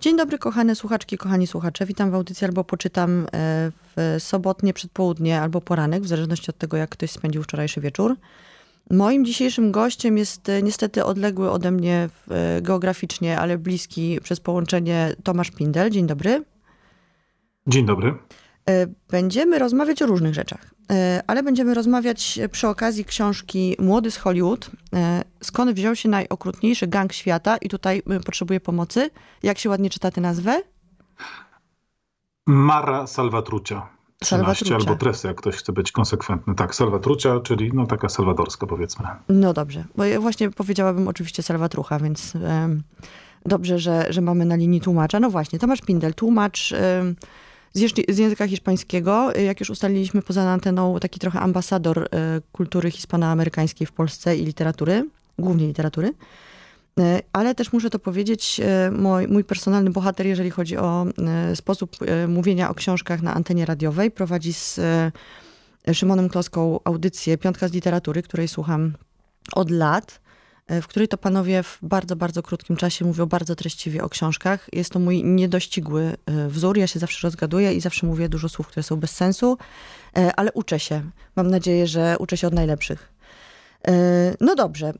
Dzień dobry, kochane słuchaczki, kochani słuchacze. Witam w audycji albo poczytam e, w sobotnie przedpołudnie albo poranek, w zależności od tego, jak ktoś spędził wczorajszy wieczór. Moim dzisiejszym gościem jest e, niestety odległy ode mnie e, geograficznie, ale bliski przez połączenie Tomasz Pindel. Dzień dobry. Dzień dobry. Będziemy rozmawiać o różnych rzeczach, ale będziemy rozmawiać przy okazji książki Młody z Hollywood. Skąd wziął się najokrutniejszy gang świata? I tutaj potrzebuję pomocy. Jak się ładnie czyta tę nazwę? Mara Salvatrucia. 13 albo Tresy, jak ktoś chce być konsekwentny. Tak, Salvatrucia, czyli no taka salwadorska powiedzmy. No dobrze, bo ja właśnie powiedziałabym oczywiście Salvatrucha, więc dobrze, że, że mamy na linii tłumacza. No właśnie, Tomasz Pindel, tłumacz um, z, języka hiszpańskiego. Jak już ustaliliśmy poza anteną, taki trochę ambasador um, kultury hiszpanoamerykańskiej w Polsce i literatury, głównie literatury. E, ale też muszę to powiedzieć, mój, mój personalny bohater, jeżeli chodzi o sposób mówienia o książkach na antenie radiowej, prowadzi z Szymonem Kloską audycję Piątka z literatury, której słucham od lat, w której to panowie w bardzo, bardzo krótkim czasie mówią bardzo treściwie o książkach. Jest to mój niedościgły wzór. Ja się zawsze rozgaduję i zawsze mówię dużo słów, które są bez sensu, ale uczę się. Mam nadzieję, że uczę się od najlepszych. E, no dobrze.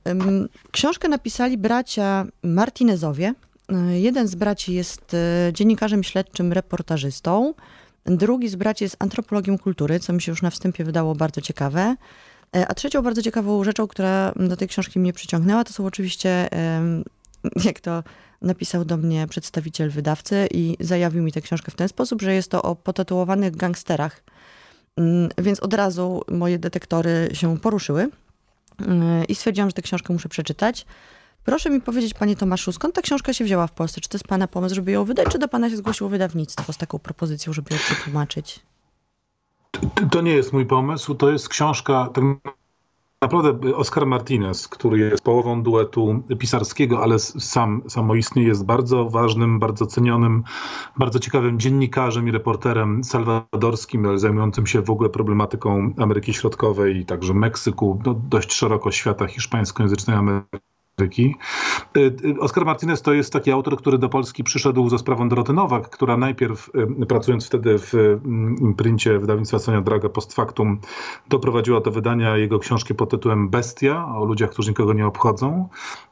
Książkę napisali bracia Martinezowie. E, jeden z braci jest e, dziennikarzem śledczym, reportażystą. Drugi z braci jest antropologiem kultury, co mi się już na wstępie wydało bardzo ciekawe. A trzecią bardzo ciekawą rzeczą, która do tej książki mnie przyciągnęła, to są oczywiście, jak to napisał do mnie przedstawiciel wydawcy i zajawił mi tę książkę w ten sposób, że jest to o potatuowanych gangsterach. Mm, więc od razu moje detektory się poruszyły i stwierdziłam, że tę książkę muszę przeczytać. Proszę mi powiedzieć, panie Tomaszu, skąd ta książka się wzięła w Polsce? Czy to jest pana pomysł, żeby ją wydać, czy do pana się zgłosiło wydawnictwo z taką propozycją, żeby ją przetłumaczyć? To nie jest mój pomysł, to jest książka, tak Naprawdę Oscar Martinez, który jest połową duetu pisarskiego, ale sam samoistnie jest bardzo ważnym, bardzo cenionym, bardzo ciekawym dziennikarzem i reporterem salwadorskim, zajmującym się w ogóle problematyką Ameryki Środkowej i także Meksyku, no dość szeroko świata hiszpańskojęzycznej Ameryki. Y, y, Oskar Martinez to jest taki autor, który do Polski przyszedł za sprawą Doroty Nowak, która najpierw y, pracując wtedy w imprincie wydawnictwa Sonia Draga post factum doprowadziła do wydania jego książki pod tytułem Bestia o ludziach, którzy nikogo nie obchodzą.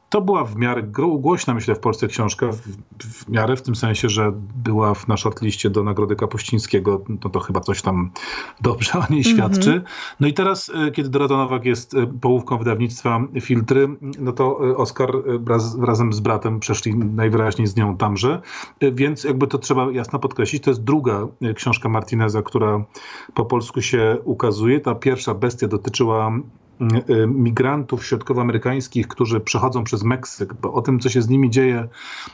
To była w miarę głośna, myślę, w Polsce książka, w, w miarę w tym sensie, że była na shortliście do Nagrody Kapuścińskiego, no to chyba coś tam dobrze o niej świadczy. Mm -hmm. No i teraz, e, kiedy Dorota Nowak jest e, połówką wydawnictwa Filtry, no to e, Oskar wraz, razem z bratem przeszli najwyraźniej z nią tamże, więc jakby to trzeba jasno podkreślić, to jest druga książka Martineza, która po polsku się ukazuje. Ta pierwsza bestia dotyczyła migrantów środkowoamerykańskich, którzy przechodzą przez Meksyk, bo o tym, co się z nimi dzieje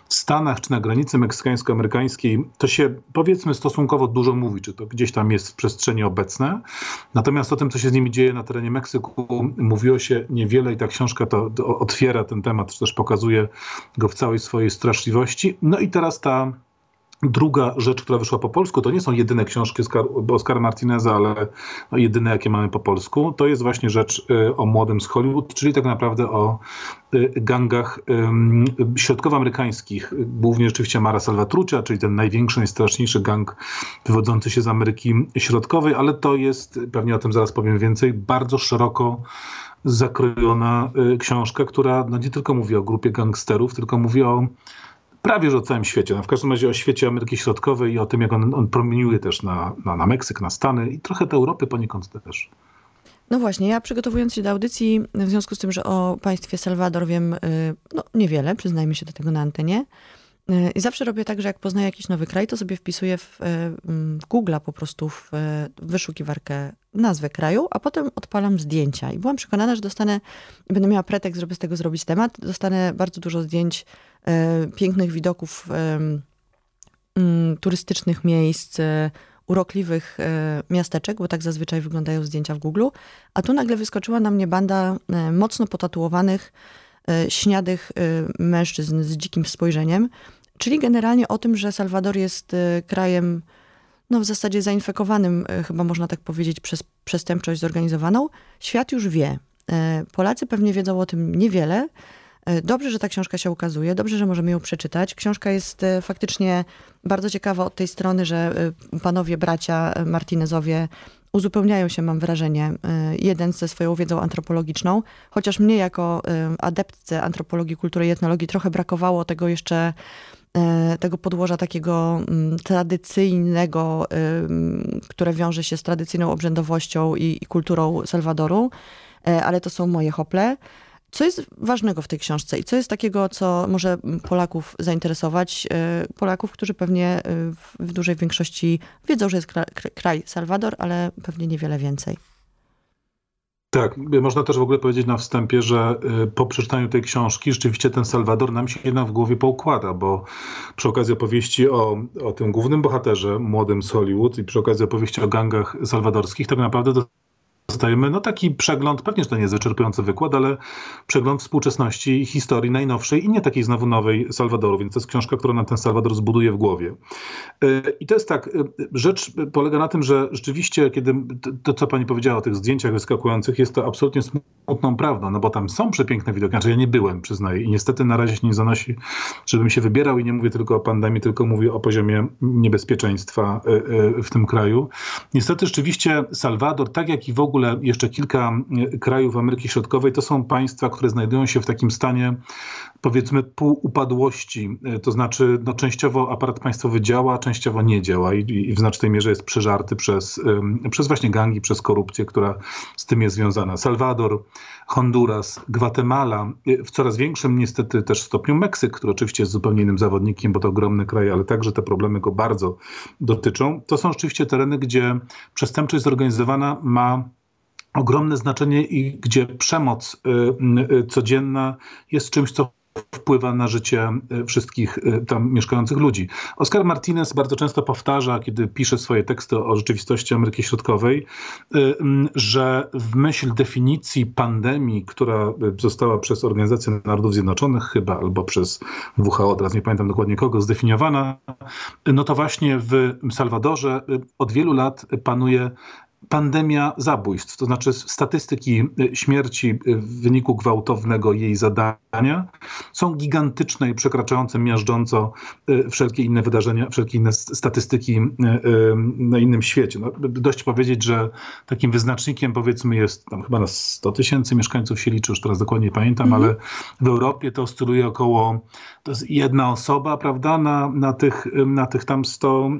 w Stanach czy na granicy meksykańsko-amerykańskiej, to się powiedzmy stosunkowo dużo mówi, czy to gdzieś tam jest w przestrzeni obecne. Natomiast o tym, co się z nimi dzieje na terenie Meksyku, mówiło się niewiele i ta książka to, to otwiera ten temat, czy też pokazuje go w całej swojej straszliwości. No i teraz ta Druga rzecz, która wyszła po polsku, to nie są jedyne książki Oscara Martineza, ale no jedyne, jakie mamy po polsku. To jest właśnie rzecz y, o młodym z Hollywood, czyli tak naprawdę o y, gangach środkowoamerykańskich. Głównie rzeczywiście Mara Salvatrucha, czyli ten największy, najstraszniejszy gang wywodzący się z Ameryki Środkowej, ale to jest, pewnie o tym zaraz powiem więcej, bardzo szeroko zakrojona y, książka, która no nie tylko mówi o grupie gangsterów, tylko mówi o prawie że o całym świecie. No w każdym razie o świecie Ameryki Środkowej i o tym, jak on, on promieniuje też na, na, na Meksyk, na Stany i trochę do Europy poniekąd też. No właśnie, ja przygotowując się do audycji, w związku z tym, że o państwie Salwador wiem y, no, niewiele, przyznajmy się do tego na antenie, i zawsze robię tak, że jak poznaję jakiś nowy kraj, to sobie wpisuję w, w Google'a po prostu w wyszukiwarkę nazwę kraju, a potem odpalam zdjęcia. I byłam przekonana, że dostanę, będę miała pretekst, żeby z tego zrobić temat, dostanę bardzo dużo zdjęć E, pięknych widoków mm, turystycznych miejsc, e, urokliwych e, miasteczek, bo tak zazwyczaj wyglądają zdjęcia w Google, a tu nagle wyskoczyła na mnie banda mocno potatuowanych, śniadych mężczyzn z dzikim spojrzeniem, czyli generalnie o tym, że Salwador jest krajem no w zasadzie zainfekowanym, chyba można tak powiedzieć, przez przestępczość zorganizowaną. Świat już wie. Polacy pewnie wiedzą o tym niewiele, Dobrze, że ta książka się ukazuje, dobrze, że możemy ją przeczytać. Książka jest faktycznie bardzo ciekawa od tej strony, że panowie bracia Martinezowie uzupełniają się, mam wrażenie, jeden ze swoją wiedzą antropologiczną, chociaż mnie jako adeptce antropologii, kultury i etnologii trochę brakowało tego jeszcze tego podłoża takiego mm, tradycyjnego, które wiąże się z tradycyjną obrzędowością i, i kulturą Salwadoru, e, ale to są moje hople. Co jest ważnego w tej książce i co jest takiego, co może Polaków zainteresować? E, Polaków, którzy pewnie w, dużej większości wiedzą, że jest kraj Salwador, ale pewnie niewiele więcej. Tak, można też w ogóle powiedzieć na wstępie, że y, po przeczytaniu tej książki rzeczywiście ten Salwador nam się jednak w głowie poukłada, bo przy okazji opowieści o, o tym głównym bohaterze, młodym z Hollywood i przy okazji opowieści o gangach salwadorskich, tak naprawdę dostajemy no taki przegląd, pewnie że to nie jest wyczerpujący wykład, ale przegląd współczesności historii najnowszej i nie takiej znowu nowej Salwadoru, więc to jest książka, która nam ten Salwador zbuduje w głowie. E, I to jest tak, e, rzecz polega na tym, że rzeczywiście, kiedy to, co pani powiedziała o tych zdjęciach wyskakujących, jest to absolutnie smutną prawdą, no bo tam są przepiękne widoki, znaczy ja nie byłem, przyznaję, i niestety na razie się nie zanosi, żebym się wybierał i nie mówię tylko o pandemii, tylko mówię o poziomie niebezpieczeństwa e, w tym kraju. Niestety rzeczywiście Salwador, tak jak i w ogóle ogóle jeszcze kilka e, krajów Ameryki Środkowej to są państwa, które znajdują się w takim stanie powiedzmy półupadłości, e, to znaczy no, częściowo aparat państwowy działa, częściowo nie działa i, i w znacznej mierze jest przeżarty przez, przez właśnie gangi, przez korupcję, która z tym jest związana. Salwador, Honduras, Gwatemala, e, w coraz większym niestety też stopniu Meksyk, który oczywiście jest zupełnie innym zawodnikiem, bo to ogromny kraj, ale także te problemy go bardzo dotyczą. To są rzeczywiście tereny, gdzie przestępczość zorganizowana ma ogromne znaczenie i gdzie przemoc y, y, codzienna jest czymś, co wpływa na życie y, wszystkich tam mieszkających ludzi. Oscar Martinez bardzo często powtarza, kiedy pisze swoje teksty o rzeczywistości Ameryki Środkowej, że w myśl definicji pandemii, która została przez Organizację Narodów Zjednoczonych chyba, albo przez WHO, teraz nie pamiętam dokładnie kogo, zdefiniowana, no to właśnie w Salwadorze od wielu lat panuje pandemia zabójstw, to znaczy statystyki y, śmierci y, w wyniku gwałtownego jej zadania są gigantyczne i przekraczające miażdżąco y, wszelkie inne wydarzenia, wszelkie inne statystyki na innym świecie. No, dość powiedzieć, że takim wyznacznikiem powiedzmy jest tam chyba na 100 tysięcy mieszkańców się liczy, już teraz dokładnie pamiętam, mm -hmm. ale w Europie to oscyluje około, to jest jedna osoba, prawda, na, na, tych, na tych tam 100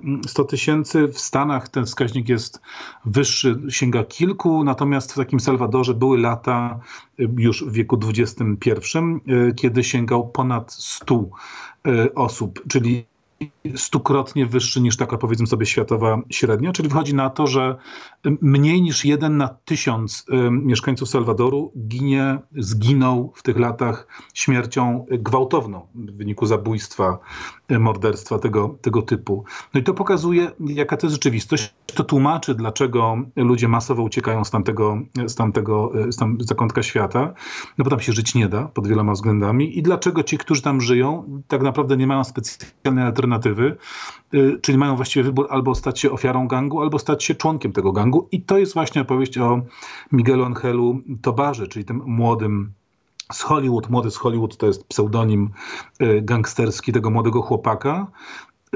tysięcy. W Stanach ten wskaźnik jest wyższy wyższy, sięga kilku, natomiast w takim Salwadorze były lata y, już w wieku XXI, y, kiedy sięgał ponad 100 y, osób, czyli stukrotnie wyższy niż taka powiedzmy sobie światowa średnia, czyli wychodzi na to, że mniej niż jeden na tysiąc mieszkańców Salwadoru ginie, zginął w tych latach śmiercią gwałtowną w wyniku zabójstwa, morderstwa tego, tego typu. No i to pokazuje, jaka to jest rzeczywistość. To tłumaczy, dlaczego ludzie masowo uciekają z tamtego, z tamtego z tam zakątka świata, no bo tam się żyć nie da pod wieloma względami i dlaczego ci, którzy tam żyją, tak naprawdę nie mają specjalnej alternatywy, y, czyli mają właściwie wybór albo stać się ofiarą gangu, albo stać się członkiem tego gangu. I to jest właśnie opowieść o Miguelu Angelu Tobarze, czyli tym młodym z Hollywood. Młody z Hollywood to jest pseudonim y, gangsterski tego młodego chłopaka.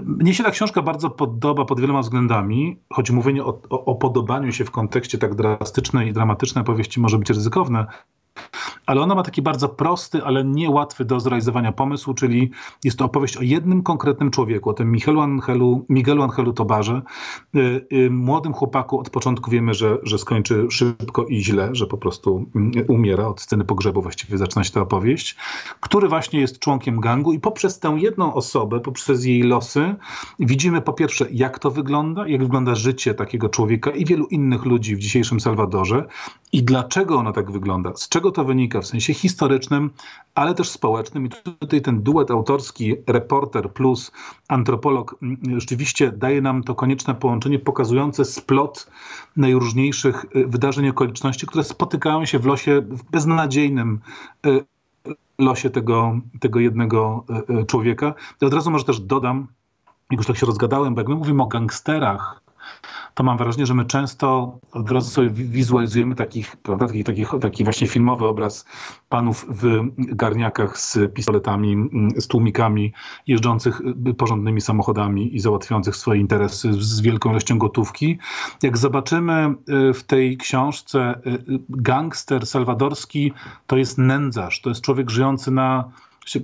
Mnie się ta książka bardzo podoba pod wieloma względami, choć mówienie o, o, o podobaniu się w kontekście tak drastycznej i dramatycznej opowieści może być ryzykowne, ale ona ma taki bardzo prosty, ale niełatwy do zrealizowania pomysł, czyli jest to opowieść o jednym konkretnym człowieku, o tym Miguelu Angelu, Miguelu Angelu Tobarze, y, y, młodym chłopaku. Od początku wiemy, że, że skończy szybko i źle, że po prostu mm, umiera. Od sceny pogrzebu właściwie zaczyna się ta opowieść, który właśnie jest członkiem gangu i poprzez tę jedną osobę, poprzez jej losy widzimy po pierwsze, jak to wygląda, jak wygląda życie takiego człowieka i wielu innych ludzi w dzisiejszym Salwadorze i dlaczego ono tak wygląda, z czego to wynika w sensie historycznym, ale też społecznym. I tutaj ten duet autorski, reporter plus antropolog, mm, rzeczywiście daje nam to konieczne połączenie pokazujące splot najróżniejszych y, wydarzeń okoliczności, które spotykają się w losie, w beznadziejnym y, losie tego, tego jednego y, człowieka. I od razu może też dodam, jak już tak się rozgadałem, bo jak my mówimy o gangsterach, to mam wrażenie, że my często od razu sobie wizualizujemy takich, prawda, taki, taki, taki właśnie filmowy obraz panów w garniakach z pistoletami, z tłumikami, jeżdżących porządnymi samochodami i załatwiających swoje interesy z wielką ilością gotówki. Jak zobaczymy y, w tej książce y, gangster salwadorski, to jest nędzarz, to jest człowiek żyjący na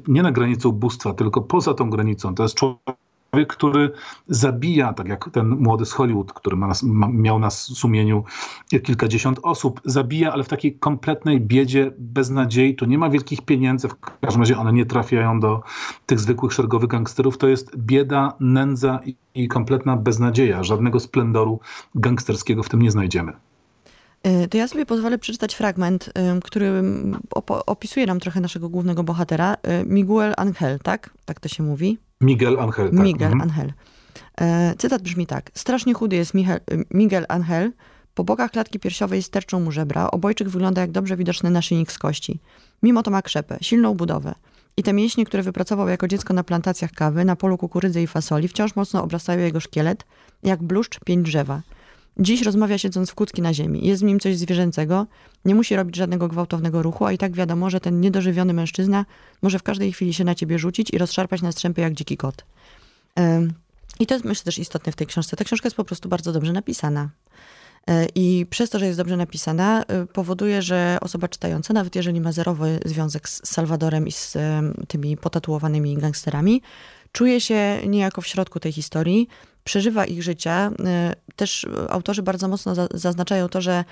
nie na granicy ubóstwa, tylko poza tą granicą. To jest człowiek, który zabija, tak jak ten młody z Hollywood, który ma nas, ma, miał na sumieniu kilkadziesiąt osób, zabija, ale w takiej kompletnej biedzie, bez nadziei. Tu nie ma wielkich pieniędzy, w każdym razie one nie trafiają do tych zwykłych szeregowych gangsterów. To jest bieda, nędza i, i kompletna beznadzieja. Żadnego splendoru gangsterskiego w tym nie znajdziemy. Y, to ja sobie pozwolę przeczytać fragment, który opisuje nam trochę naszego głównego bohatera. Y, Miguel Angel, tak? Tak to się mówi. Miguel Angel. Tak. Miguel mhm. Angel. E, cytat brzmi tak. Strasznie chudy jest Michel, Miguel Angel. Po bokach klatki piersiowej sterczą mu żebra. Obojczyk wygląda jak dobrze widoczny naszyjnik z kości. Mimo to ma krzepę, silną budowę. I te mięśnie, które wypracował jako dziecko na plantacjach kawy, na polu kukurydzy i fasoli, wciąż mocno obrastają jego szkielet, jak bluszcz pień drzewa. Dziś rozmawia siedząc w kucki na ziemi. Jest w nim coś zwierzęcego, nie musi robić żadnego gwałtownego ruchu, a i tak wiadomo, że ten niedożywiony mężczyzna może w każdej chwili się na ciebie rzucić i rozszarpać na strzępy jak dziki kot. I to jest myślę też istotne w tej książce. Ta książka jest po prostu bardzo dobrze napisana. E, I przez to, że jest dobrze napisana, e, powoduje, że osoba czytająca, nawet jeżeli ma zerowy związek z Salwadorem i z tymi potatuowanymi gangsterami, czuje się niejako w środku tej historii, przeżywa ich życia. E, też autorzy bardzo mocno zaznaczają to, że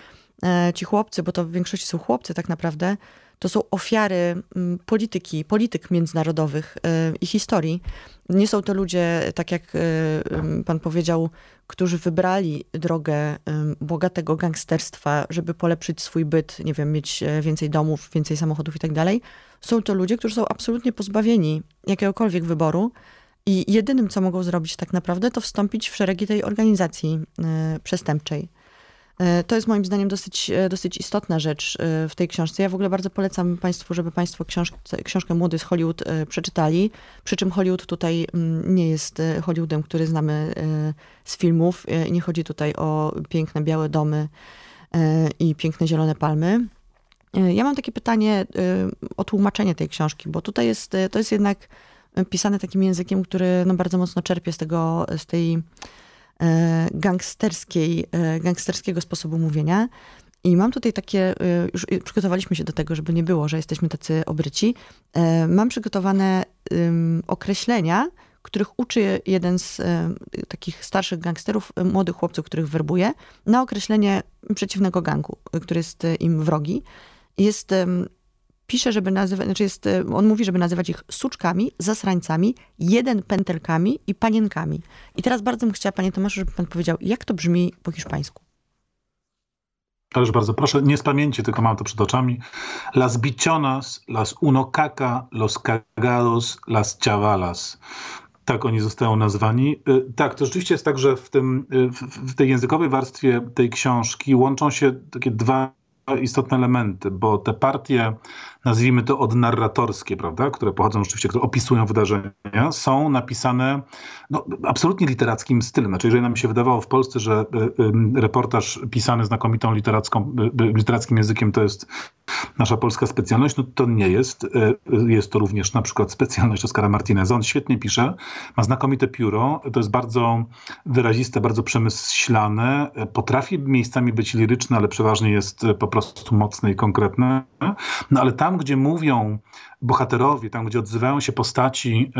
ci chłopcy, bo to w większości są chłopcy tak naprawdę, to są ofiary mm, polityki, polityk międzynarodowych y, i historii. Nie są to ludzie, tak jak y, pan powiedział, którzy wybrali drogę bogatego gangsterstwa, żeby polepszyć swój byt, nie wiem, mieć e, więcej domów, więcej samochodów i tak dalej. Są to ludzie, którzy są absolutnie pozbawieni jakiegokolwiek wyboru i jedynym, co mogą zrobić tak naprawdę, to wstąpić w szeregi tej organizacji y, przestępczej. E, to jest moim zdaniem dosyć, e, dosyć istotna rzecz e, w tej książce. Ja w ogóle bardzo polecam Państwu, żeby Państwo książkę, książkę Młody z Hollywood przeczytali. Przy czym Hollywood tutaj mm, nie jest Hollywoodem, który znamy z filmów. Nie chodzi tutaj o piękne białe domy i piękne zielone palmy. Ja mam takie pytanie o tłumaczenie tej książki, bo tutaj jest, to jest jednak pisane takim językiem, który no, bardzo mocno czerpie z tego, z tej gangsterskiej, e, gangsterskiego sposobu mówienia. I mam tutaj takie, e, już przygotowaliśmy się do tego, żeby nie było, że jesteśmy tacy obryci. Mam przygotowane określenia, których uczy jeden z takich starszych gangsterów, młodych chłopców, których werbuje, na określenie przeciwnego gangu, który jest im wrogi. Jest pisze, żeby nazywać, znaczy jest, e, on mówi, żeby nazywać ich suczkami, zasrańcami, jeden pętelkami i panienkami. I teraz bardzo bym chciała, panie Tomaszu, żeby pan powiedział, jak to brzmi po hiszpańsku. Ależ bardzo proszę, nie z pamięci, tylko mam to przed oczami. Las bichonas, las uno caca, los cagados, las chavalas. Tak oni zostają nazwani. E, tak, to rzeczywiście jest tak, że w, tym, e, w tej językowej warstwie tej książki łączą się takie dwa istotne elementy, bo te partie nazwijmy to odnarratorskie, prawda, które pochodzą rzeczywiście, które opisują wydarzenia, są napisane no, absolutnie literackim stylem. Znaczy, jeżeli nam się wydawało w Polsce, że y, reportaż pisany znakomitą literacką, y, literackim językiem to jest nasza polska specjalność, no to nie jest. Jest to również na przykład specjalność Oskara Martineza. On świetnie pisze, ma znakomite pióro, to jest bardzo wyraziste, bardzo przemyślane, potrafi miejscami być liryczne, ale przeważnie jest po prostu mocne i konkretne. No ale tam tam, gdzie mówią bohaterowie, tam, gdzie odzywają się postaci,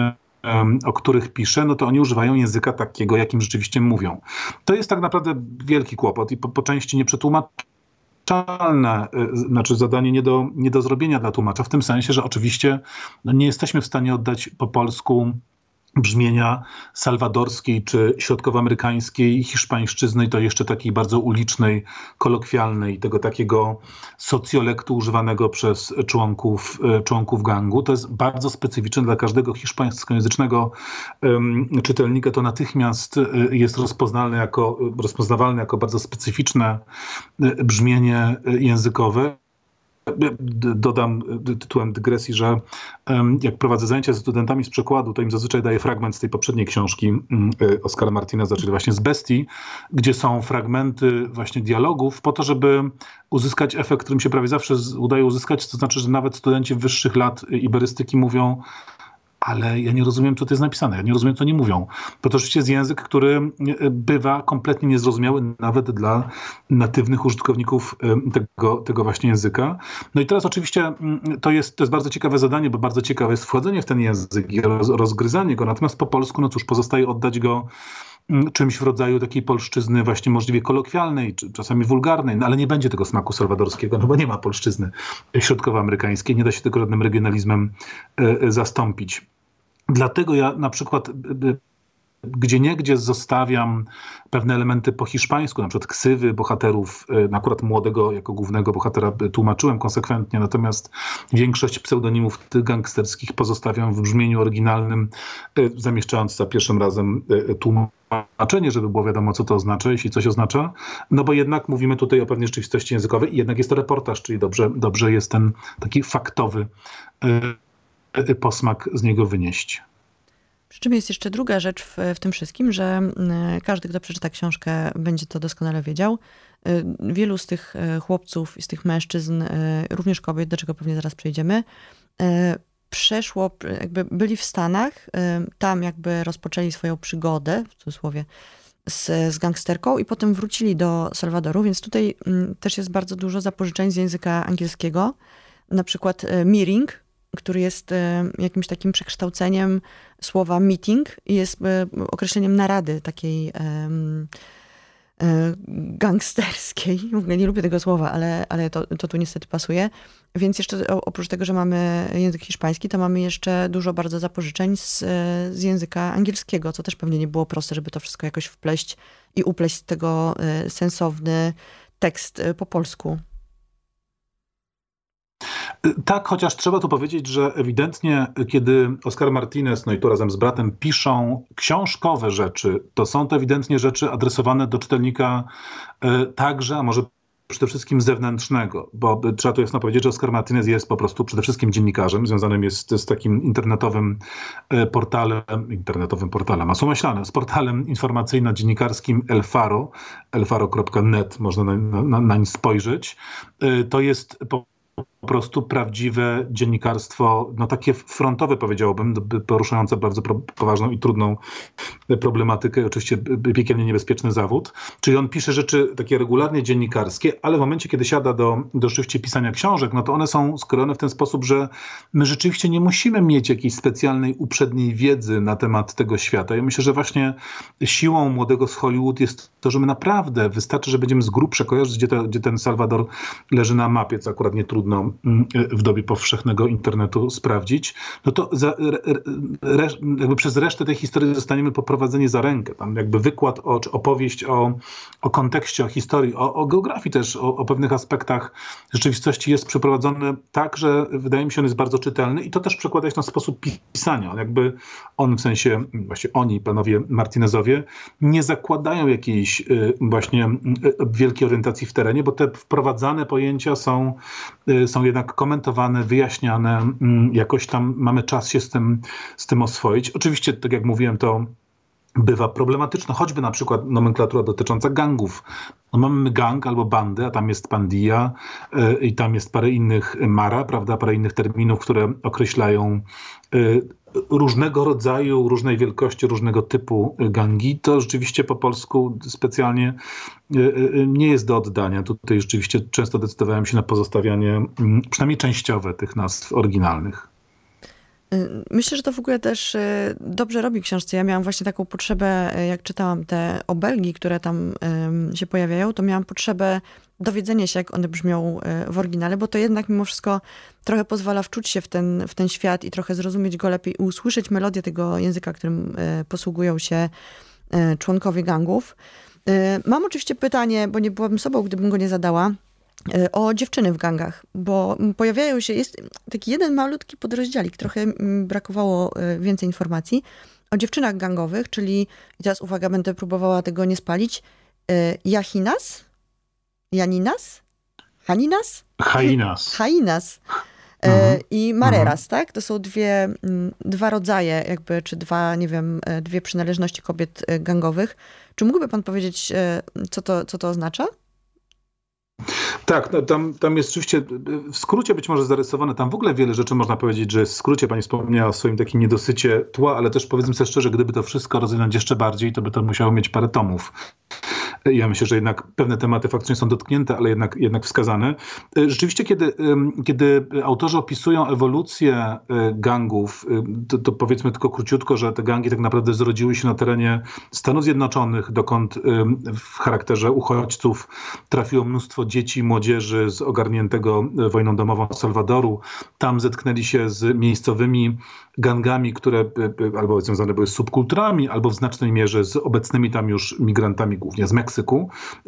o których pisze, no to oni używają języka takiego, jakim rzeczywiście mówią. To jest tak naprawdę wielki kłopot i po, po części nieprzetłumaczalne, e, znaczy zadanie nie do, nie do zrobienia dla tłumacza, w tym sensie, że oczywiście no nie jesteśmy w stanie oddać po polsku brzmienia salwadorskiej czy środkowoamerykańskiej hiszpańszczyzny to jeszcze takiej bardzo ulicznej, kolokwialnej, tego takiego socjolektu używanego przez członków, e, członków gangu. To jest bardzo specyficzne dla każdego hiszpańskojęzycznego um, czytelnika. To natychmiast e, jest rozpoznalne jako, rozpoznawalne jako bardzo specyficzne e, brzmienie językowe dodam tytułem dygresji, że jak prowadzę zajęcia ze studentami z przekładu, to im zazwyczaj daję fragment z tej poprzedniej książki mm, Oskara Martineza, czyli właśnie z Bestii, gdzie są fragmenty właśnie dialogów po to, żeby uzyskać efekt, którym się prawie zawsze udaje uzyskać, to znaczy, że nawet studenci wyższych lat iberystyki mówią, ale ja nie rozumiem, co to jest napisane, ja nie rozumiem, co nie mówią. Bo to oczywiście jest język, który e, bywa kompletnie niezrozumiały nawet dla natywnych użytkowników e, tego, tego właśnie języka. No i teraz oczywiście mm, to jest, to jest bardzo ciekawe zadanie, bo bardzo ciekawe jest wchodzenie w ten język i rozgryzanie go, natomiast po polsku, no cóż, pozostaje oddać go mm, czymś w rodzaju takiej polszczyzny właśnie możliwie kolokwialnej, czy czasami wulgarnej, no ale nie będzie tego smaku salwadorskiego, no bo nie ma polszczyzny środkowoamerykańskiej, nie da się tego żadnym regionalizmem e, zastąpić. Dlatego ja na przykład gdzie niegdzie zostawiam pewne elementy po hiszpańsku, na przykład ksywy bohaterów, y, akurat młodego jako głównego bohatera tłumaczyłem konsekwentnie, natomiast większość pseudonimów tych gangsterskich pozostawiam w brzmieniu oryginalnym, y, zamieszczając za pierwszym razem y, tłumaczenie, żeby było wiadomo, co to oznacza, jeśli coś oznacza, no bo jednak mówimy tutaj o pewnej rzeczywistości językowej i jednak jest to reportaż, czyli dobrze, dobrze jest ten taki faktowy posmak z niego wynieść. Przy czym jest jeszcze druga rzecz w, w, tym wszystkim, że każdy, kto przeczyta książkę, będzie to doskonale wiedział. Y, wielu z tych e, chłopców i z tych mężczyzn, e, również kobiet, do czego pewnie zaraz przejdziemy, e, przeszło, jakby byli w Stanach, tam jakby rozpoczęli swoją przygodę, w cudzysłowie, z, z gangsterką i potem wrócili do Salwadoru, więc tutaj też jest bardzo dużo zapożyczeń z języka angielskiego. Na przykład Meering, który jest e, jakimś takim przekształceniem słowa meeting i jest e, określeniem narady takiej e, gangsterskiej. W ogóle nie lubię tego słowa, ale, ale to, to tu niestety pasuje. Więc jeszcze oprócz tego, że mamy język hiszpański, to mamy jeszcze dużo bardzo zapożyczeń z, z języka angielskiego, co też pewnie nie było proste, żeby to wszystko jakoś wpleść i upleść z tego sensowny tekst po polsku. Tak, chociaż trzeba tu powiedzieć, że ewidentnie, kiedy Oscar Martinez, no i tu razem z bratem, piszą książkowe rzeczy, to są to ewidentnie rzeczy adresowane do czytelnika e, także, a może przede wszystkim zewnętrznego, bo trzeba tu jasno powiedzieć, że Oscar Martinez jest po prostu przede wszystkim dziennikarzem, związanym jest z takim internetowym e, portalem, internetowym portalem, a myślane, z portalem informacyjno-dziennikarskim El Faro, elfaro.net, można na, na, na spojrzeć. E, to jest po prostu prawdziwe dziennikarstwo, no takie frontowe powiedziałbym, poruszające bardzo poważną i trudną problematykę, oczywiście piekielnie niebezpieczny zawód. Czyli on pisze rzeczy takie regularnie dziennikarskie, ale w momencie, kiedy siada do, do rzeczywiście pisania książek, no to one są skrojone w ten sposób, że my rzeczywiście nie musimy mieć jakiejś specjalnej, uprzedniej wiedzy na temat tego świata. Ja myślę, że właśnie siłą młodego z Hollywood jest to, że my naprawdę, wystarczy, że będziemy z grubsza kojarzyć, gdzie, gdzie ten Salwador leży na mapie, co akurat nie trudno w dobie powszechnego internetu sprawdzić, no to za, re, jakby przez resztę tej historii zostaniemy poprowadzeni za rękę. Tam jakby wykład o, czy opowieść o, o kontekście, o historii, o, o geografii też, o, o pewnych aspektach rzeczywistości jest przeprowadzony tak, że wydaje mi się, on jest bardzo czytelny i to też przekłada się na sposób pisania. On jakby on w sensie, właśnie oni, panowie Martinezowie, nie zakładają jakiejś y, właśnie y, wielkiej orientacji w terenie, bo te wprowadzane pojęcia są, y, jednak komentowane, wyjaśniane, mm, jakoś tam mamy czas się z tym, z tym oswoić. Oczywiście, tak jak mówiłem, to bywa problematyczne, choćby na przykład nomenklatura dotycząca gangów. No mamy gang albo bandę, a tam jest pandilla yy, i tam jest parę innych mara, prawda, parę innych terminów, które określają yy, różnego rodzaju, różnej wielkości, różnego typu gangi. To rzeczywiście po polsku specjalnie yy, nie jest do oddania. Tutaj rzeczywiście często decydowałem się na pozostawianie mm, przynajmniej częściowe tych nazw oryginalnych. Y, myślę, że to w ogóle też y, dobrze robi książce. Ja miałam właśnie taką potrzebę, y, jak czytałam te obelgi, które tam się pojawiają, to miałam potrzebę dowiedzenia się, jak one brzmią w oryginale, bo to jednak mimo wszystko trochę pozwala wczuć się w ten, w ten świat i trochę zrozumieć go lepiej, usłyszeć melodię tego języka, którym posługują się członkowie gangów. Mam oczywiście pytanie, bo nie byłabym sobą, gdybym go nie zadała. E, o dziewczyny w gangach, bo pojawiają się, jest taki jeden malutki podrozdziałik, trochę brakowało e, więcej informacji o dziewczynach gangowych, czyli, i teraz uwaga, będę próbowała tego nie spalić, e, Jachinas? Janinas? Haninas? Hainas. Hainas. Mhm. I Mareras, mhm. tak? To są dwie, dwa rodzaje, jakby, czy dwa, nie wiem, dwie przynależności kobiet gangowych. Czy mógłby pan powiedzieć, co to, co to oznacza? Tak, no, tam, tam jest oczywiście w skrócie być może zarysowane, tam w ogóle wiele rzeczy można powiedzieć, że w skrócie pani wspomniała o swoim takim niedosycie tła, ale też powiedzmy sobie szczerze, gdyby to wszystko rozwinąć jeszcze bardziej, to by to musiało mieć parę tomów. Ja myślę, że jednak pewne tematy faktycznie są dotknięte, ale jednak, jednak wskazane. Rzeczywiście, kiedy, kiedy autorzy opisują ewolucję e, gangów, to, to powiedzmy tylko króciutko, że te gangi tak naprawdę zrodziły się na terenie Stanów Zjednoczonych, dokąd w charakterze uchodźców trafiło mnóstwo dzieci, młodzieży z ogarniętego e, wojną domową Salwadoru. Tam zetknęli się z miejscowymi gangami, które e, albo związane były z subkulturami, albo w znacznej mierze z obecnymi tam już migrantami, głównie z Meksyku,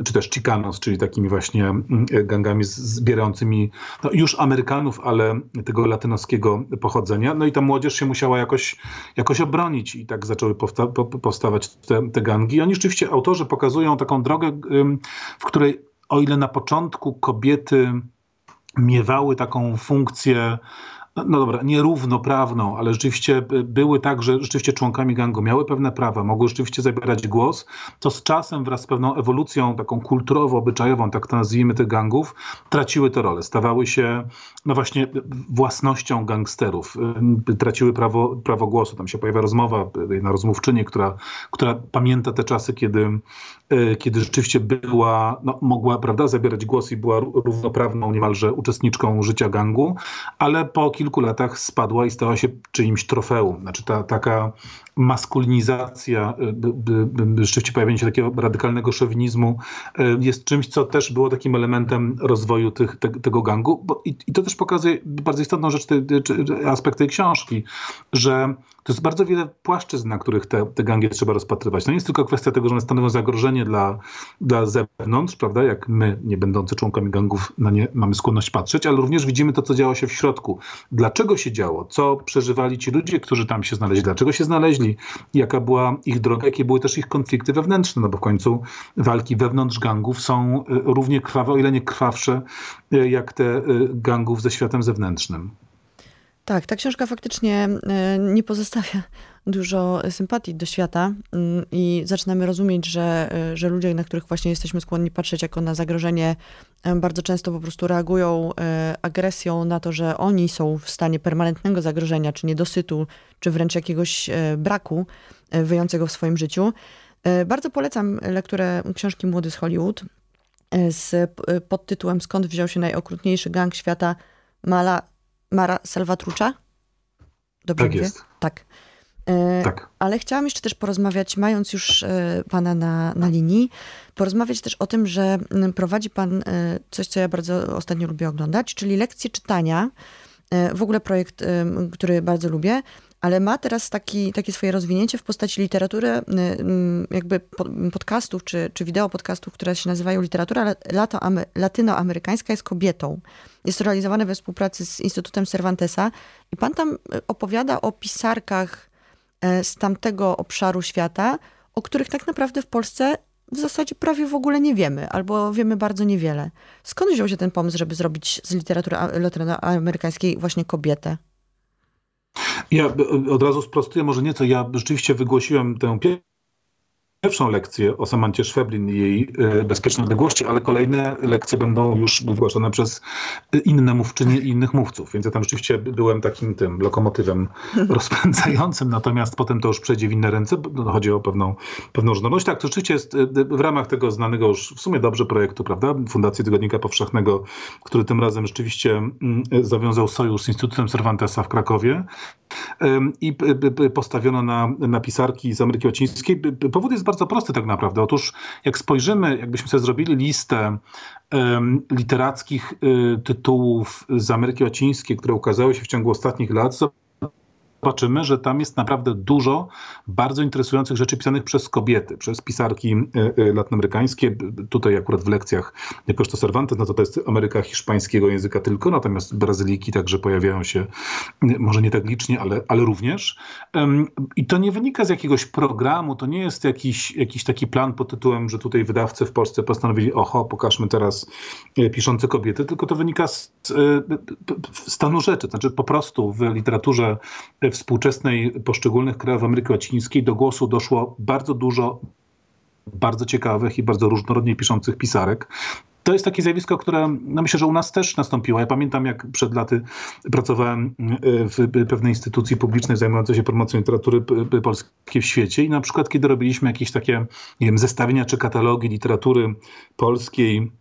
czy też Chicanos, czyli takimi właśnie mm, gangami zbierającymi no, już Amerykanów, ale tego latynoskiego pochodzenia. No i ta młodzież się musiała jakoś, jakoś obronić i tak zaczęły powsta powstawać te, te gangi. I oni rzeczywiście, autorzy pokazują taką drogę, w której o ile na początku kobiety miewały taką funkcję no dobra, nierównoprawną, ale rzeczywiście były tak, że rzeczywiście członkami gangu miały pewne prawa, mogły rzeczywiście zabierać głos, to z czasem wraz z pewną ewolucją taką kulturowo-obyczajową, tak to nazwijmy tych gangów, traciły te role, stawały się no właśnie własnością gangsterów, traciły prawo, prawo głosu. Tam się pojawia rozmowa, jedna rozmówczyni, która, która pamięta te czasy, kiedy, kiedy rzeczywiście była, no, mogła prawda, zabierać głos i była równoprawną niemalże uczestniczką życia gangu, ale po kilku kilku latach spadła i stała się czyimś trofeum. Znaczy ta taka maskulinizacja, rzeczywiście pojawienie się takiego radykalnego szowinizmu y, jest czymś, co też było takim elementem rozwoju tych, te, tego gangu. Bo, i, i, to też pokazuje bardzo istotną rzecz, te, te, aspekt tej książki, że to jest bardzo wiele płaszczyzn, na których te, te gangi trzeba rozpatrywać. To nie jest tylko kwestia tego, że one stanowią zagrożenie dla, dla zewnątrz, prawda, jak my, nie będący członkami gangów, na nie mamy skłonność patrzeć, ale również widzimy to, co działo się w środku. Dlaczego się działo? Co przeżywali ci ludzie, którzy tam się znaleźli? Dlaczego się znaleźli? Jaka była ich droga? Jakie były też ich konflikty wewnętrzne? No bo w końcu walki wewnątrz gangów są y, równie krwawe, o ile nie krwawsze, y, jak te y, gangów ze światem zewnętrznym. Tak, ta książka faktycznie e, nie pozostawia dużo sympatii do świata mm, i zaczynamy rozumieć, że, e, że ludzie, na których właśnie jesteśmy skłonni patrzeć jako na zagrożenie, e, bardzo często po prostu reagują agresją na to, że oni są w stanie permanentnego zagrożenia, czy niedosytu, czy wręcz jakiegoś braku wyjącego w swoim życiu. Bardzo polecam lekturę książki Młody z Hollywood z podtytułem Skąd wziął się najokrutniejszy gang świata Mala Mara Salvatrucha? Dobrze tak mówię? jest. Tak. E, tak. Ale chciałam jeszcze też porozmawiać, mając już e, pana na, na linii, porozmawiać też o tym, że prowadzi pan e, coś, co ja bardzo ostatnio lubię oglądać, czyli lekcje czytania. W ogóle projekt, który bardzo lubię, ale ma teraz taki, takie swoje rozwinięcie w postaci literatury, jakby podcastów, czy, czy wideo podcastów, które się nazywają Literatura Latynoamerykańska jest kobietą. Jest realizowane we współpracy z Instytutem Cervantesa i pan tam e, opowiada o pisarkach e, z tamtego obszaru świata, o których tak naprawdę w Polsce w zasadzie prawie w ogóle nie wiemy, albo wiemy bardzo niewiele. Skąd wziął się ten pomysł, żeby zrobić z literatury latynoamerykańskiej właśnie kobietę? Ja od razu sprostuję może nieco. Ja rzeczywiście wygłosiłem tę pierwszą lekcję o Samancie Szweblin i jej e, bezpiecznej odległości, ale kolejne lekcje będą już wygłaszane przez inne mówczynie i innych mówców. Więc ja tam rzeczywiście byłem takim tym lokomotywem rozpędzającym, natomiast potem to już przejdzie w inne ręce. No, chodzi o pewną, pewną różnorodność. Tak, to rzeczywiście jest e, w ramach tego znanego już w sumie dobrze projektu, prawda? Fundacji Tygodnika Powszechnego, który tym razem rzeczywiście mm, zawiązał sojusz z Instytutem Cervantesa w Krakowie i postawiono na, na pisarki z Ameryki Łacińskiej. Powód jest bardzo prosty tak naprawdę. Otóż jak spojrzymy, jakbyśmy sobie zrobili listę literackich y, tytułów z Ameryki Łacińskiej, które ukazały się w ciągu ostatnich lat, zobaczymy, że tam jest naprawdę dużo bardzo interesujących rzeczy pisanych przez kobiety, przez pisarki e, e, latynoamerykańskie. Tutaj akurat w lekcjach, jakoś to Cervantes, no to to jest Ameryka hiszpańskiego języka tylko, natomiast Brazyliki także pojawiają się, może nie tak licznie, ale, ale również. I to nie wynika z jakiegoś programu, to nie jest jakiś, jakiś taki plan pod tytułem, że tutaj wydawcy w Polsce postanowili, oho, pokażmy teraz piszące kobiety, tylko to wynika z stanu rzeczy. Znaczy po prostu w literaturze współczesnej poszczególnych krajów Ameryki Łacińskiej do głosu doszło bardzo dużo bardzo ciekawych i bardzo różnorodnie piszących pisarek. To jest takie zjawisko, które no myślę, że u nas też nastąpiło. Ja pamiętam, jak przed laty pracowałem e, w pewnej instytucji publicznej zajmującej się promocją literatury polskiej w świecie i na przykład, kiedy robiliśmy jakieś takie nie wiem, zestawienia czy katalogi literatury polskiej,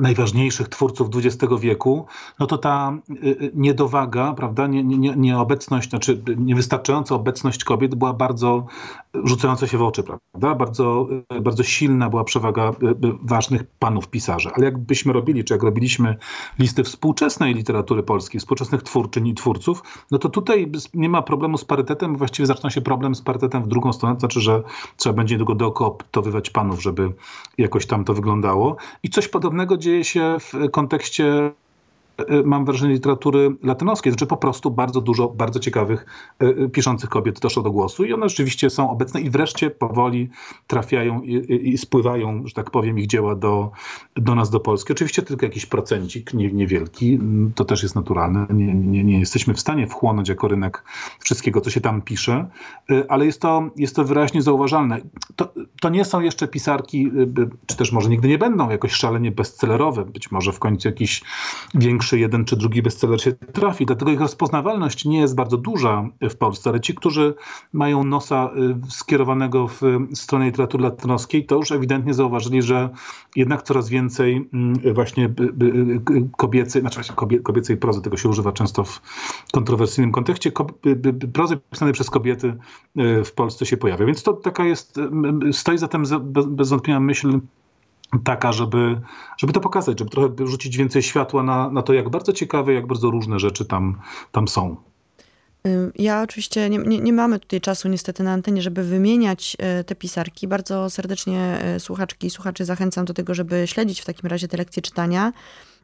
najważniejszych twórców XX wieku, no to ta y, y, niedowaga, prawda, nie, nie, nieobecność, znaczy niewystarczająca obecność kobiet była bardzo rzucająca się w oczy, prawda, bardzo, y, bardzo silna była przewaga ważnych panów pisarzy. Ale jakbyśmy robili, czy jak robiliśmy listy współczesnej literatury polskiej, współczesnych twórczyń i twórców, no to tutaj nie ma problemu z parytetem, właściwie zaczyna się problem z parytetem w drugą stronę, to znaczy, że trzeba będzie niedługo dookoptowywać panów, żeby jakoś tam to wyglądało. I coś podobnego dzieje się w kontekście mam wrażenie, literatury latynoskiej. Znaczy po prostu bardzo dużo bardzo ciekawych y, y, piszących kobiet doszło do głosu i one rzeczywiście są obecne i wreszcie powoli trafiają i, i spływają, że tak powiem, ich dzieła do, do nas, do Polski. Oczywiście tylko jakiś procencik, nie, niewielki, to też jest naturalne. Nie, nie, nie jesteśmy w stanie wchłonąć jako rynek wszystkiego, co się tam pisze, ale jest to, jest to wyraźnie zauważalne. To, to nie są jeszcze pisarki, czy też może nigdy nie będą jakoś szalenie bestsellerowe, być może w końcu jakiś większy większy jeden czy drugi bestseller się trafi. Dlatego ich rozpoznawalność nie jest bardzo duża w Polsce, ale ci, którzy mają nosa y, skierowanego w stronę literatury latynoskiej, to już ewidentnie zauważyli, że jednak coraz więcej mm, właśnie kobiecej, znaczy kobiecej prozy, tego się używa często w kontrowersyjnym kontekście, prozy pisanej przez kobiety y, w Polsce się pojawia. Więc to taka jest, stoi zatem bez wątpienia myśl taka, żeby, żeby to pokazać, żeby trochę rzucić więcej światła na, na to, jak bardzo ciekawe, jak bardzo różne rzeczy tam, tam są. Ja oczywiście nie, nie, nie, mamy tutaj czasu niestety na antenie, żeby wymieniać e, te pisarki. Bardzo serdecznie e, słuchaczki i słuchaczy zachęcam do tego, żeby śledzić w takim razie te lekcje czytania.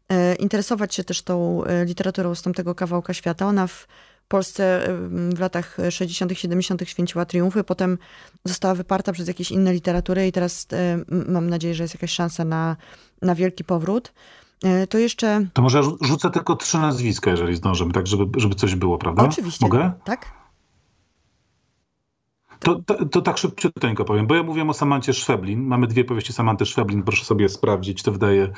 E, interesować się też tą literaturą z tamtego kawałka świata. Ona w Polsce w latach 60., 70. święciła triumfy, potem została wyparta przez jakieś inne literatury i teraz mam nadzieję, że jest jakaś szansa na, na wielki powrót. E, to jeszcze. To może rzucę tylko trzy nazwiska, jeżeli zdążymy, tak, żeby, żeby coś było, prawda? Oczywiście. Mogę? Tak. To, to, to, tak szybciutko powiem, bo ja mówiłem o Samancie Szweblin. Mamy dwie powieści Samanty Szweblin, proszę sobie sprawdzić, to wydaje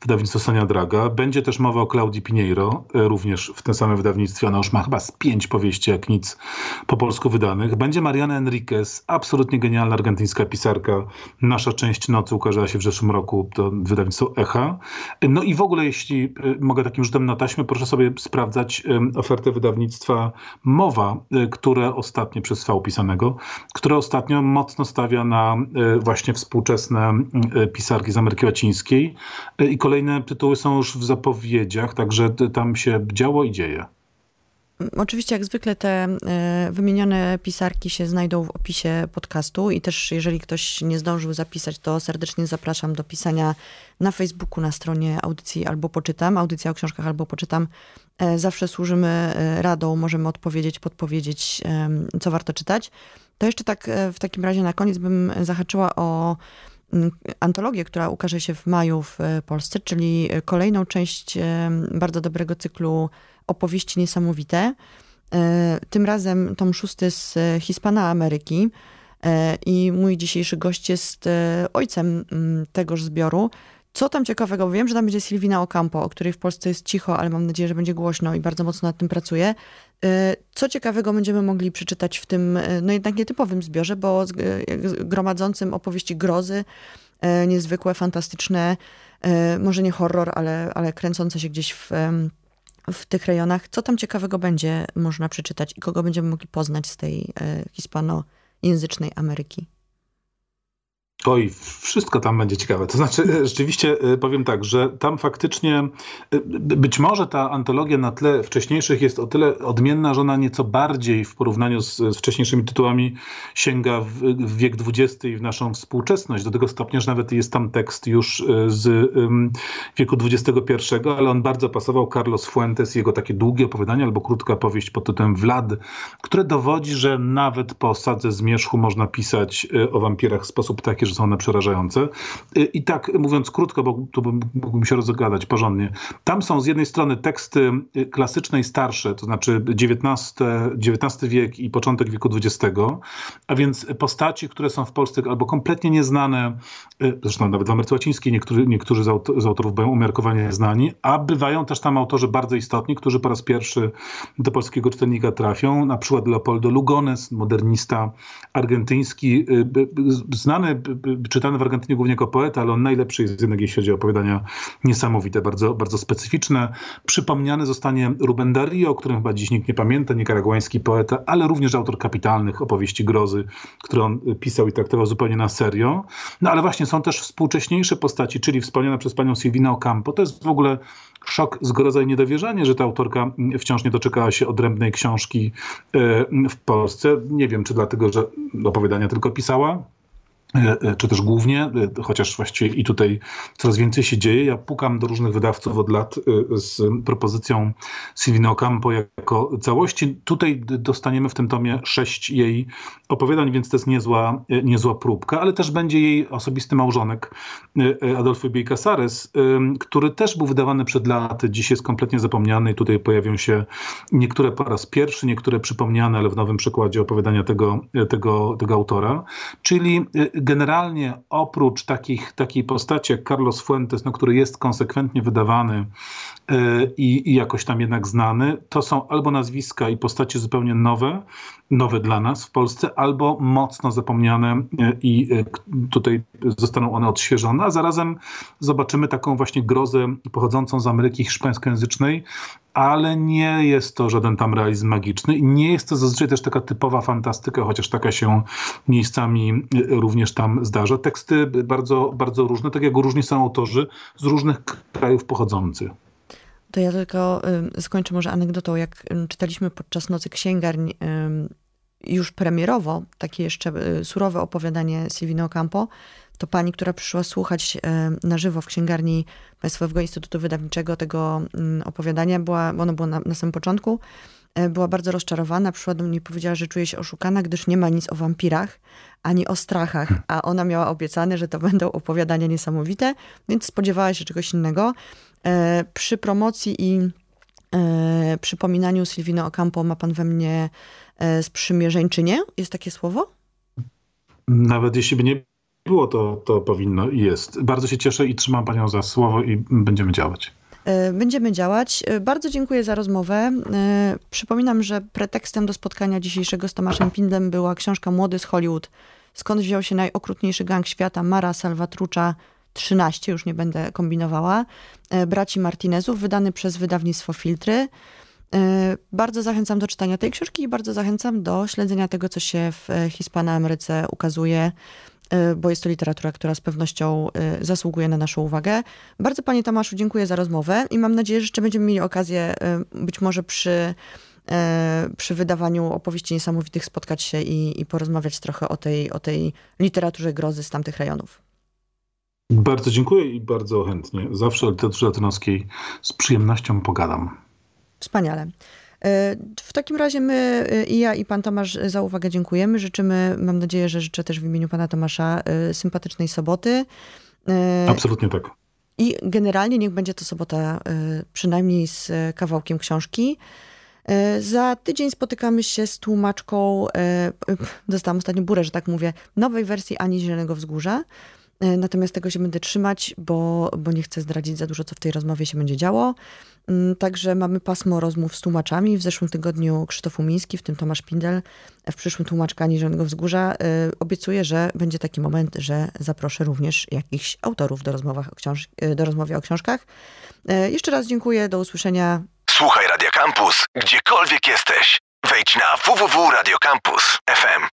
wydawnictwo Sonia Draga. Będzie też mowa o Klaudii Pinheiro, e, również w tym samym wydawnictwie. Ona już ma chyba z pięć powieści, jak nic, po polsku wydanych. Będzie Mariana Enriquez, absolutnie genialna argentyńska pisarka. Nasza część nocy ukazała się w zeszłym roku, to wydawnictwo Echa. No i w ogóle, jeśli e, mogę takim rzutem na taśmę, proszę sobie sprawdzać ofertę wydawnictwa Mowa, e, które ostatnio przez V pisanego które ostatnio mocno stawia na e, właśnie współczesne e, pisarki z Ameryki Łacińskiej e, i kolejne tytuły są już w zapowiedziach, także tam się działo i dzieje. Oczywiście, jak zwykle, te wymienione pisarki się znajdą w opisie podcastu i też, jeżeli ktoś nie zdążył zapisać, to serdecznie zapraszam do pisania na Facebooku, na stronie audycji albo poczytam, audycja o książkach albo poczytam. Zawsze służymy radą, możemy odpowiedzieć, podpowiedzieć, co warto czytać. To jeszcze tak e, w takim razie na koniec bym zahaczyła o mm, antologię, która ukaże się w maju w e, Polsce, czyli kolejną część e, bardzo dobrego cyklu opowieści niesamowite. Tym razem tom szósty z Hispana Ameryki. I mój dzisiejszy gość jest ojcem mm, tegoż zbioru. Co tam ciekawego? Wiem, że tam będzie Silvina Ocampo, o której w Polsce jest cicho, ale mam nadzieję, że będzie głośno i bardzo mocno nad tym pracuje. Y, co ciekawego będziemy mogli przeczytać w tym, y, no jednak nietypowym zbiorze, bo y, gromadzącym opowieści grozy, niezwykłe, fantastyczne, może nie horror, ale, ale kręcące się gdzieś w, w tych rejonach. Co tam ciekawego będzie można przeczytać i kogo będziemy mogli poznać z tej hispanojęzycznej Ameryki? Oj, wszystko tam będzie ciekawe. To znaczy, rzeczywiście powiem tak, że tam faktycznie być może ta antologia na tle wcześniejszych jest o tyle odmienna, że ona nieco bardziej w porównaniu z, z wcześniejszymi tytułami sięga w, w wiek XX i w naszą współczesność. Do tego stopnia, że nawet jest tam tekst już z wieku XXI, ale on bardzo pasował Carlos Fuentes, jego takie długie opowiadanie albo krótka powieść pod tytułem Vlad, które dowodzi, że nawet po sadze zmierzchu można pisać o wampirach w sposób taki, że są one przerażające. I tak mówiąc krótko, bo tu mógłbym się rozgadać porządnie. Tam są z jednej strony teksty klasyczne i starsze, to znaczy XIX, XIX wiek i początek wieku XX, a więc postaci, które są w Polsce albo kompletnie nieznane, zresztą nawet w Ameryce Łacińskiej niektórzy, niektórzy z autorów były umiarkowanie znani, a bywają też tam autorzy bardzo istotni, którzy po raz pierwszy do polskiego czytelnika trafią, na przykład Leopoldo Lugones, modernista argentyński, znany, czytany w Argentynie głównie jako poeta, ale on najlepszy jest jednak, jeśli chodzi o opowiadania niesamowite, bardzo, bardzo specyficzne. Przypomniany zostanie Ruben Dario, o którym chyba dziś nikt nie pamięta, nikaraguański poeta, ale również autor kapitalnych opowieści grozy, które on pisał i traktował zupełnie na serio. No ale właśnie są też współcześniejsze postaci, czyli wspomniana przez panią Silvina Ocampo. To jest w ogóle szok, zgroza i niedowierzanie, że ta autorka wciąż nie doczekała się odrębnej książki e, w Polsce. Nie wiem, czy dlatego, że opowiadania tylko pisała, czy też głównie, e, chociaż właściwie i tutaj coraz więcej się dzieje. Ja pukam do różnych wydawców od lat z propozycją Silvino Ocampo jako całości. Tutaj dostaniemy w tym tomie sześć jej opowiadań, więc to jest niezła, niezła próbka, ale też będzie jej osobisty małżonek Adolfo Biej Casares, który też był wydawany przed laty, dziś jest kompletnie zapomniany i tutaj pojawią się niektóre po raz pierwszy, niektóre przypomniane, ale w nowym przekładzie opowiadania tego, tego, tego autora, czyli generalnie oprócz takich, takiej postaci jak Carlos Fuentes, no, który jest konsekwentnie wydawany yy, i, jakoś tam jednak znany, to są albo nazwiska i postacie zupełnie nowe, nowe dla nas w Polsce, albo mocno zapomniane yy, i yy, tutaj zostaną one odświeżone, a zarazem zobaczymy taką właśnie grozę pochodzącą z Ameryki hiszpańskojęzycznej, ale nie jest to żaden tam realizm magiczny nie jest to zazwyczaj też taka typowa fantastyka, chociaż taka się miejscami również tam zdarza. Teksty bardzo, bardzo różne, tak jak różni są autorzy z różnych krajów pochodzących. To ja tylko y, skończę może anegdotą. Jak y, czytaliśmy podczas Nocy Księgarni y, już premierowo takie jeszcze y, surowe opowiadanie Silvino Campo, to pani, która przyszła słuchać e, na żywo w księgarni Państwowego Instytutu Wydawniczego tego mm, opowiadania, była, ono było na, na samym początku, e, była bardzo rozczarowana, przyszła do mnie i powiedziała, że czuje się oszukana, gdyż nie ma nic o wampirach, ani o strachach, a ona miała obiecane, że to będą opowiadania niesamowite, więc spodziewała się czegoś innego. E, przy promocji i przypominaniu Silvino Ocampo ma pan we mnie sprzymierzeńczynię, jest takie słowo? Nawet jeśli by nie było, to, to powinno i jest. Bardzo się cieszę i trzymam Panią za słowo i będziemy działać. E, będziemy działać. E, bardzo dziękuję za rozmowę. E, przypominam, że pretekstem do spotkania dzisiejszego z Tomaszem Pindlem była książka Młody z Hollywood. Skąd wziął się najokrutniejszy gang świata Mara Salvatrucza 13, już nie będę kombinowała, braci Martinezów, wydany przez wydawnictwo Filtry. Bardzo zachęcam do czytania tej książki i bardzo zachęcam do śledzenia tego, co się w Hiszpanoameryce ukazuje. Y, bo jest to literatura, która z pewnością y, zasługuje na naszą uwagę. Bardzo Panie Tomaszu dziękuję za rozmowę i mam nadzieję, że jeszcze będziemy mieli okazję y, być może przy, przy wydawaniu opowieści niesamowitych spotkać się i, i porozmawiać trochę o tej, o tej literaturze grozy z tamtych rejonów. Bardzo dziękuję i bardzo chętnie. Zawsze o literaturze latynoskiej z przyjemnością pogadam. Wspaniale. W takim razie my, y, i ja, i pan Tomasz za uwagę dziękujemy. Życzymy, mam nadzieję, że życzę też w imieniu pana Tomasza y, sympatycznej soboty. Absolutnie tak. I generalnie niech będzie to sobota przynajmniej z kawałkiem książki. Za tydzień spotykamy się z tłumaczką, dostałam ostatnio burę, że tak mówię, nowej wersji Ani Zielonego Wzgórza. Natomiast tego się będę trzymać, bo, bo nie chcę zdradzić za dużo, co w tej rozmowie się będzie działo. Mm, także mamy pasmo rozmów z tłumaczami. W zeszłym tygodniu Krzysztof Umiński, w tym Tomasz Pindel, w przyszłym tłumaczka Niżonego Wzgórza. Y, obiecuję, że będzie taki moment, że zaproszę również jakichś autorów do, o książ- do rozmowy o książkach. Jeszcze raz dziękuję, do usłyszenia. Słuchaj Radio Campus, gdziekolwiek jesteś. Wejdź na www.radiocampus.fm.